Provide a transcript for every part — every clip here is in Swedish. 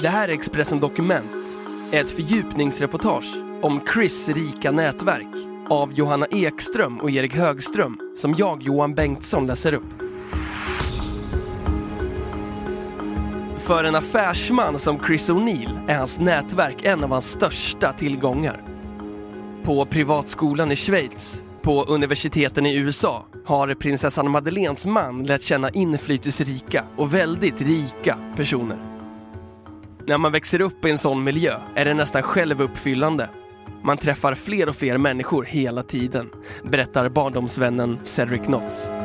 Det här är Expressen Dokument, ett fördjupningsreportage om Chris rika nätverk av Johanna Ekström och Erik Högström som jag, Johan Bengtsson, läser upp. För en affärsman som Chris O'Neill är hans nätverk en av hans största tillgångar. På privatskolan i Schweiz, på universiteten i USA har prinsessan Madeleines man lärt känna inflytelserika och väldigt rika personer. När man växer upp i en sån miljö är det nästan självuppfyllande. Man träffar fler och fler människor hela tiden, berättar barndomsvännen Cedric Knotts.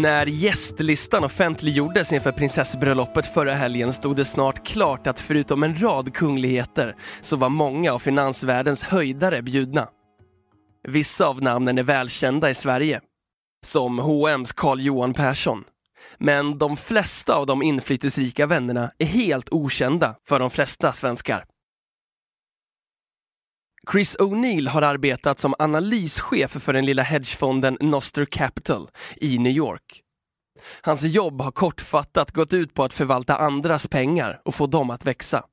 När gästlistan offentliggjordes inför prinsessbröllopet förra helgen stod det snart klart att förutom en rad kungligheter så var många av finansvärldens höjdare bjudna. Vissa av namnen är välkända i Sverige, som H&M's Carl Johan Persson. Men de flesta av de inflytelserika vännerna är helt okända för de flesta svenskar. Chris O'Neill har arbetat som analyschef för den lilla hedgefonden Noster Capital i New York. Hans jobb har kortfattat gått ut på att förvalta andras pengar och få dem att växa.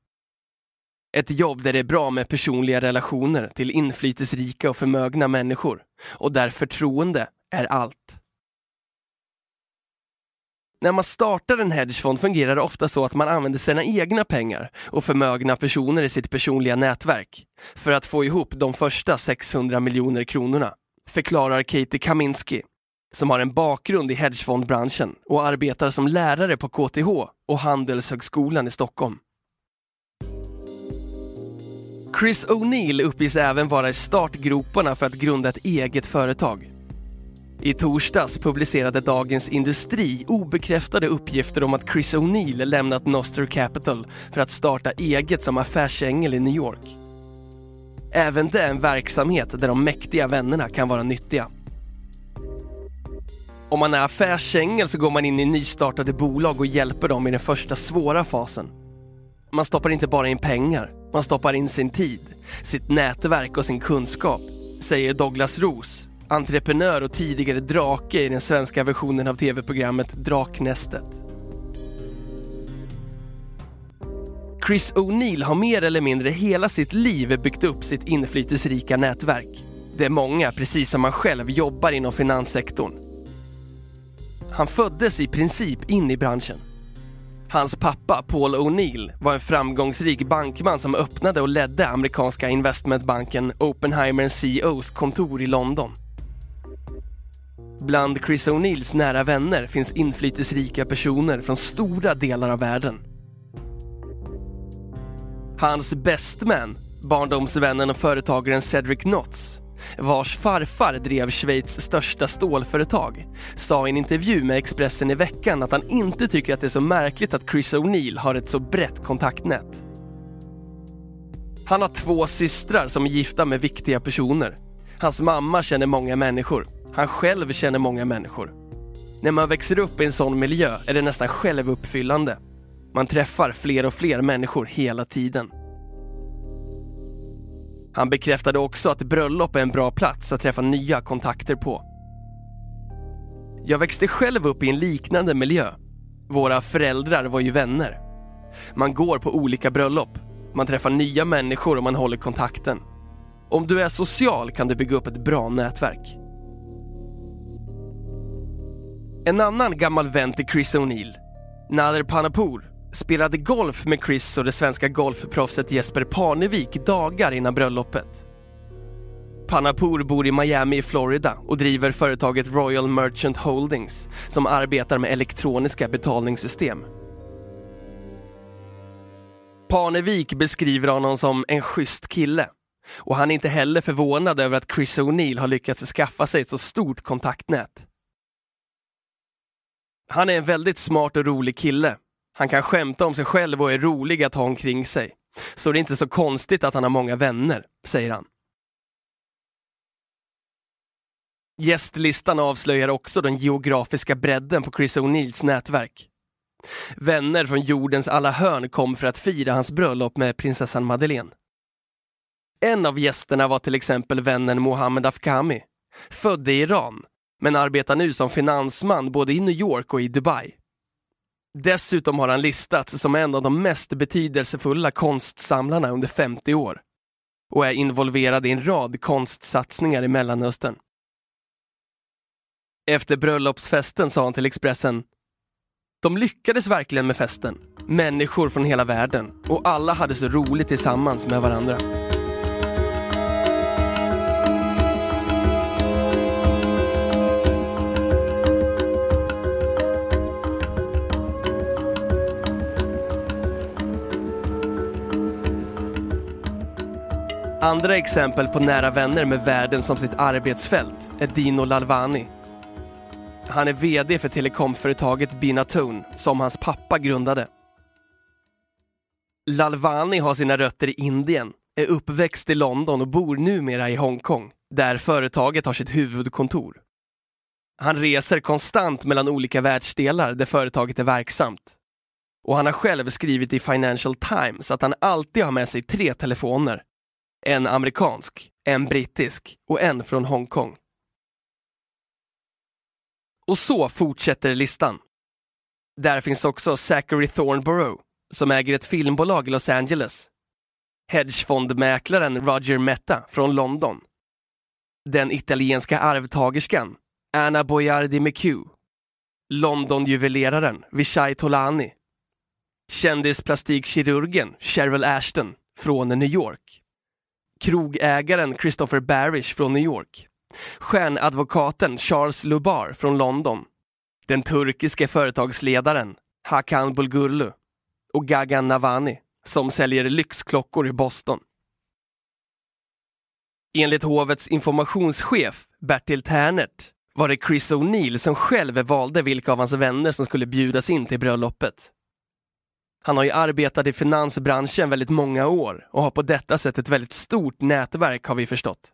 Ett jobb där det är bra med personliga relationer till inflytelserika och förmögna människor och där förtroende är allt. När man startar en hedgefond fungerar det ofta så att man använder sina egna pengar och förmögna personer i sitt personliga nätverk för att få ihop de första 600 miljoner kronorna, förklarar Katie Kaminski, som har en bakgrund i hedgefondbranschen och arbetar som lärare på KTH och Handelshögskolan i Stockholm. Chris O'Neill uppges även vara i startgroparna för att grunda ett eget företag. I torsdags publicerade Dagens Industri obekräftade uppgifter om att Chris O'Neill lämnat Noster Capital för att starta eget som affärsängel i New York. Även det är en verksamhet där de mäktiga vännerna kan vara nyttiga. Om man är affärsängel så går man in i nystartade bolag och hjälper dem i den första svåra fasen. Man stoppar inte bara in pengar, man stoppar in sin tid, sitt nätverk och sin kunskap, säger Douglas Roos, entreprenör och tidigare drake i den svenska versionen av tv-programmet Draknästet. Chris O'Neill har mer eller mindre hela sitt liv byggt upp sitt inflytelserika nätverk. Det är många, precis som han själv, jobbar inom finanssektorn. Han föddes i princip in i branschen. Hans pappa Paul O'Neill var en framgångsrik bankman som öppnade och ledde amerikanska investmentbanken Oppenheimer CEOs kontor i London. Bland Chris O'Neills nära vänner finns inflytelserika personer från stora delar av världen. Hans bestman, barndomsvännen och företagaren Cedric Knotts, vars farfar drev Schweiz största stålföretag, sa i en intervju med Expressen i veckan att han inte tycker att det är så märkligt att Chris O'Neill har ett så brett kontaktnät. Han har två systrar som är gifta med viktiga personer. Hans mamma känner många människor. Han själv känner många människor. När man växer upp i en sån miljö är det nästan självuppfyllande. Man träffar fler och fler människor hela tiden. Han bekräftade också att bröllop är en bra plats att träffa nya kontakter på. Jag växte själv upp i en liknande miljö. Våra föräldrar var ju vänner. Man går på olika bröllop. Man träffar nya människor och man håller kontakten. Om du är social kan du bygga upp ett bra nätverk. En annan gammal vän till Chris O'Neill, Nader Panapour, spelade golf med Chris och det svenska golfproffset Jesper Parnevik dagar innan bröllopet. Panapour bor i Miami i Florida och driver företaget Royal Merchant Holdings som arbetar med elektroniska betalningssystem. Parnevik beskriver honom som en schysst kille. Och han är inte heller förvånad över att Chris O'Neill har lyckats skaffa sig ett så stort kontaktnät. Han är en väldigt smart och rolig kille. Han kan skämta om sig själv och är rolig att ha omkring sig. Så det är inte så konstigt att han har många vänner, säger han. Gästlistan avslöjar också den geografiska bredden på Chris O'Neills nätverk. Vänner från jordens alla hörn kom för att fira hans bröllop med prinsessan Madeleine. En av gästerna var till exempel vännen Mohammed Afkami, född i Iran, men arbetar nu som finansman både i New York och i Dubai. Dessutom har han listats som en av de mest betydelsefulla konstsamlarna under 50 år och är involverad i en rad konstsatsningar i Mellanöstern. Efter bröllopsfesten sa han till Expressen de lyckades verkligen med festen. Människor från hela världen. Och alla hade så roligt tillsammans med varandra. Andra exempel på nära vänner med världen som sitt arbetsfält är Dino Lalvani. Han är VD för telekomföretaget Binatone som hans pappa grundade. Lalvani har sina rötter i Indien, är uppväxt i London och bor numera i Hongkong, där företaget har sitt huvudkontor. Han reser konstant mellan olika världsdelar där företaget är verksamt. Och han har själv skrivit i Financial Times att han alltid har med sig tre telefoner en amerikansk, en brittisk och en från Hongkong. Och så fortsätter listan. Där finns också Zachary Thornborough, som äger ett filmbolag i Los Angeles. Hedgefondmäklaren Roger Metta från London. Den italienska arvtagerskan Anna Boyardi McHugh. Londonjuveleraren Vishai Tolani. Kändisplastikkirurgen Cheryl Ashton från New York krogägaren Christopher Barish från New York, stjärnadvokaten Charles Lubar från London, den turkiske företagsledaren Hakan Bulgurlu och Gagan Navani som säljer lyxklockor i Boston. Enligt hovets informationschef Bertil Ternert var det Chris O'Neill som själv valde vilka av hans vänner som skulle bjudas in till bröllopet. Han har ju arbetat i finansbranschen väldigt många år och har på detta sätt ett väldigt stort nätverk har vi förstått.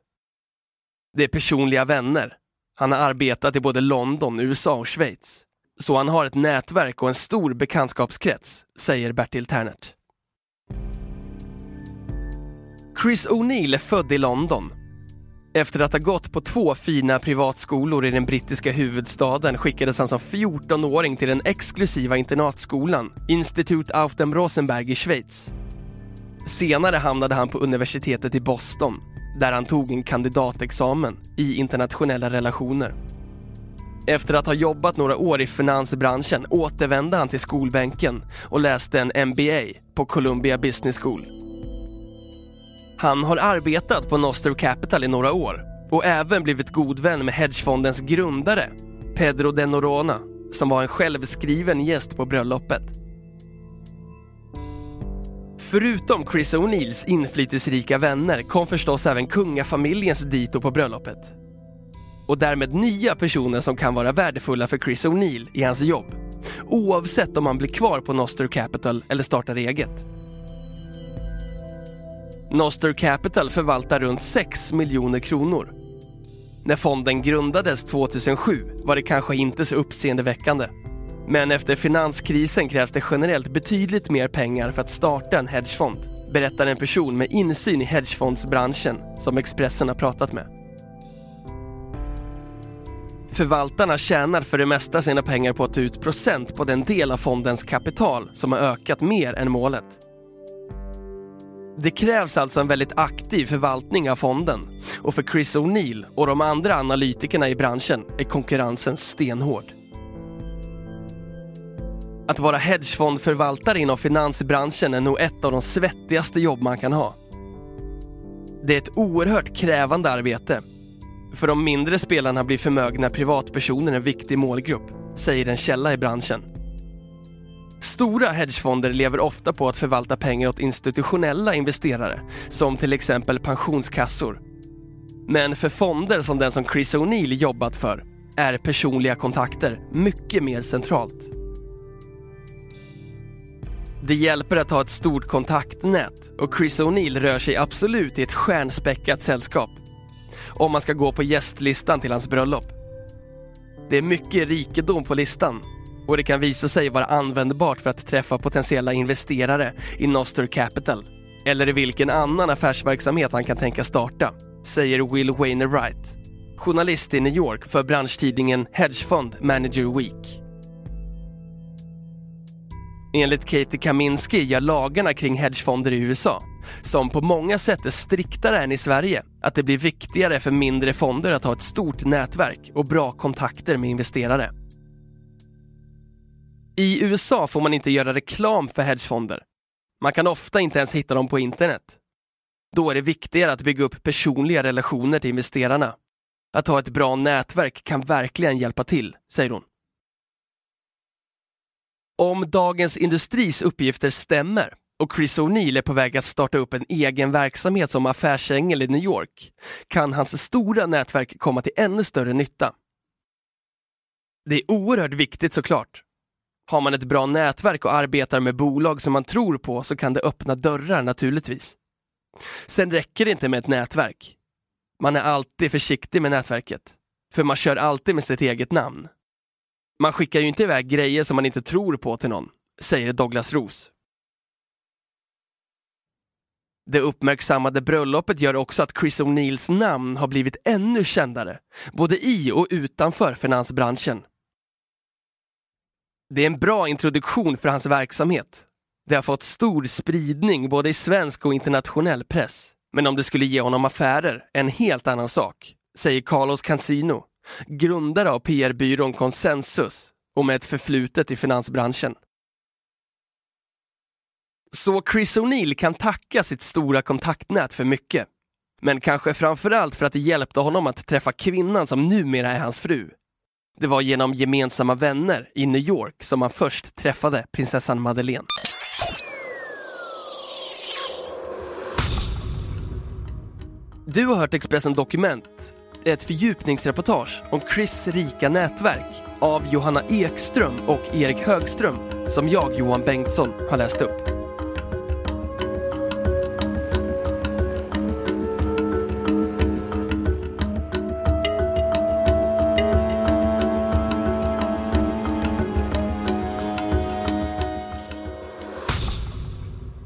Det är personliga vänner. Han har arbetat i både London, USA och Schweiz. Så han har ett nätverk och en stor bekantskapskrets, säger Bertil Ternert. Chris O'Neill är född i London efter att ha gått på två fina privatskolor i den brittiska huvudstaden skickades han som 14-åring till den exklusiva internatskolan Institut auf dem Rosenberg i Schweiz. Senare hamnade han på universitetet i Boston där han tog en kandidatexamen i internationella relationer. Efter att ha jobbat några år i finansbranschen återvände han till skolbänken och läste en MBA på Columbia Business School. Han har arbetat på Noster Capital i några år och även blivit god vän med hedgefondens grundare, Pedro de Norona, som var en självskriven gäst på bröllopet. Förutom Chris O'Neills inflytelserika vänner kom förstås även kungafamiljens dito på bröllopet. Och därmed nya personer som kan vara värdefulla för Chris O'Neill i hans jobb. Oavsett om han blir kvar på Noster Capital eller startar eget. Noster Capital förvaltar runt 6 miljoner kronor. När fonden grundades 2007 var det kanske inte så uppseendeväckande. Men efter finanskrisen krävs det generellt betydligt mer pengar för att starta en hedgefond, berättar en person med insyn i hedgefondsbranschen som Expressen har pratat med. Förvaltarna tjänar för det mesta sina pengar på att ta ut procent på den del av fondens kapital som har ökat mer än målet. Det krävs alltså en väldigt aktiv förvaltning av fonden och för Chris O'Neill och de andra analytikerna i branschen är konkurrensen stenhård. Att vara hedgefondförvaltare inom finansbranschen är nog ett av de svettigaste jobb man kan ha. Det är ett oerhört krävande arbete. För de mindre spelarna blir förmögna privatpersoner en viktig målgrupp, säger en källa i branschen. Stora hedgefonder lever ofta på att förvalta pengar åt institutionella investerare, som till exempel pensionskassor. Men för fonder som den som Chris O'Neill jobbat för är personliga kontakter mycket mer centralt. Det hjälper att ha ett stort kontaktnät och Chris O'Neill rör sig absolut i ett stjärnspäckat sällskap. Om man ska gå på gästlistan till hans bröllop. Det är mycket rikedom på listan och det kan visa sig vara användbart för att träffa potentiella investerare i Noster Capital eller i vilken annan affärsverksamhet han kan tänka starta, säger Will Wainwright, journalist i New York för branschtidningen Hedgefund Manager Week. Enligt Katie Kaminski gör lagarna kring hedgefonder i USA, som på många sätt är striktare än i Sverige, att det blir viktigare för mindre fonder att ha ett stort nätverk och bra kontakter med investerare. I USA får man inte göra reklam för hedgefonder. Man kan ofta inte ens hitta dem på internet. Då är det viktigare att bygga upp personliga relationer till investerarna. Att ha ett bra nätverk kan verkligen hjälpa till, säger hon. Om Dagens Industris uppgifter stämmer och Chris O'Neill är på väg att starta upp en egen verksamhet som affärsängel i New York kan hans stora nätverk komma till ännu större nytta. Det är oerhört viktigt såklart. Har man ett bra nätverk och arbetar med bolag som man tror på så kan det öppna dörrar naturligtvis. Sen räcker det inte med ett nätverk. Man är alltid försiktig med nätverket, för man kör alltid med sitt eget namn. Man skickar ju inte iväg grejer som man inte tror på till någon, säger Douglas Roos. Det uppmärksammade bröllopet gör också att Chris O'Neills namn har blivit ännu kändare, både i och utanför finansbranschen. Det är en bra introduktion för hans verksamhet. Det har fått stor spridning både i svensk och internationell press. Men om det skulle ge honom affärer, en helt annan sak, säger Carlos Cansino, grundare av PR-byrån Consensus och med ett förflutet i finansbranschen. Så Chris O'Neill kan tacka sitt stora kontaktnät för mycket. Men kanske framförallt för att det hjälpte honom att träffa kvinnan som numera är hans fru. Det var genom gemensamma vänner i New York som han först träffade prinsessan Madeleine. Du har hört Expressen Dokument, ett fördjupningsreportage om Chris rika nätverk av Johanna Ekström och Erik Högström som jag, Johan Bengtsson, har läst upp.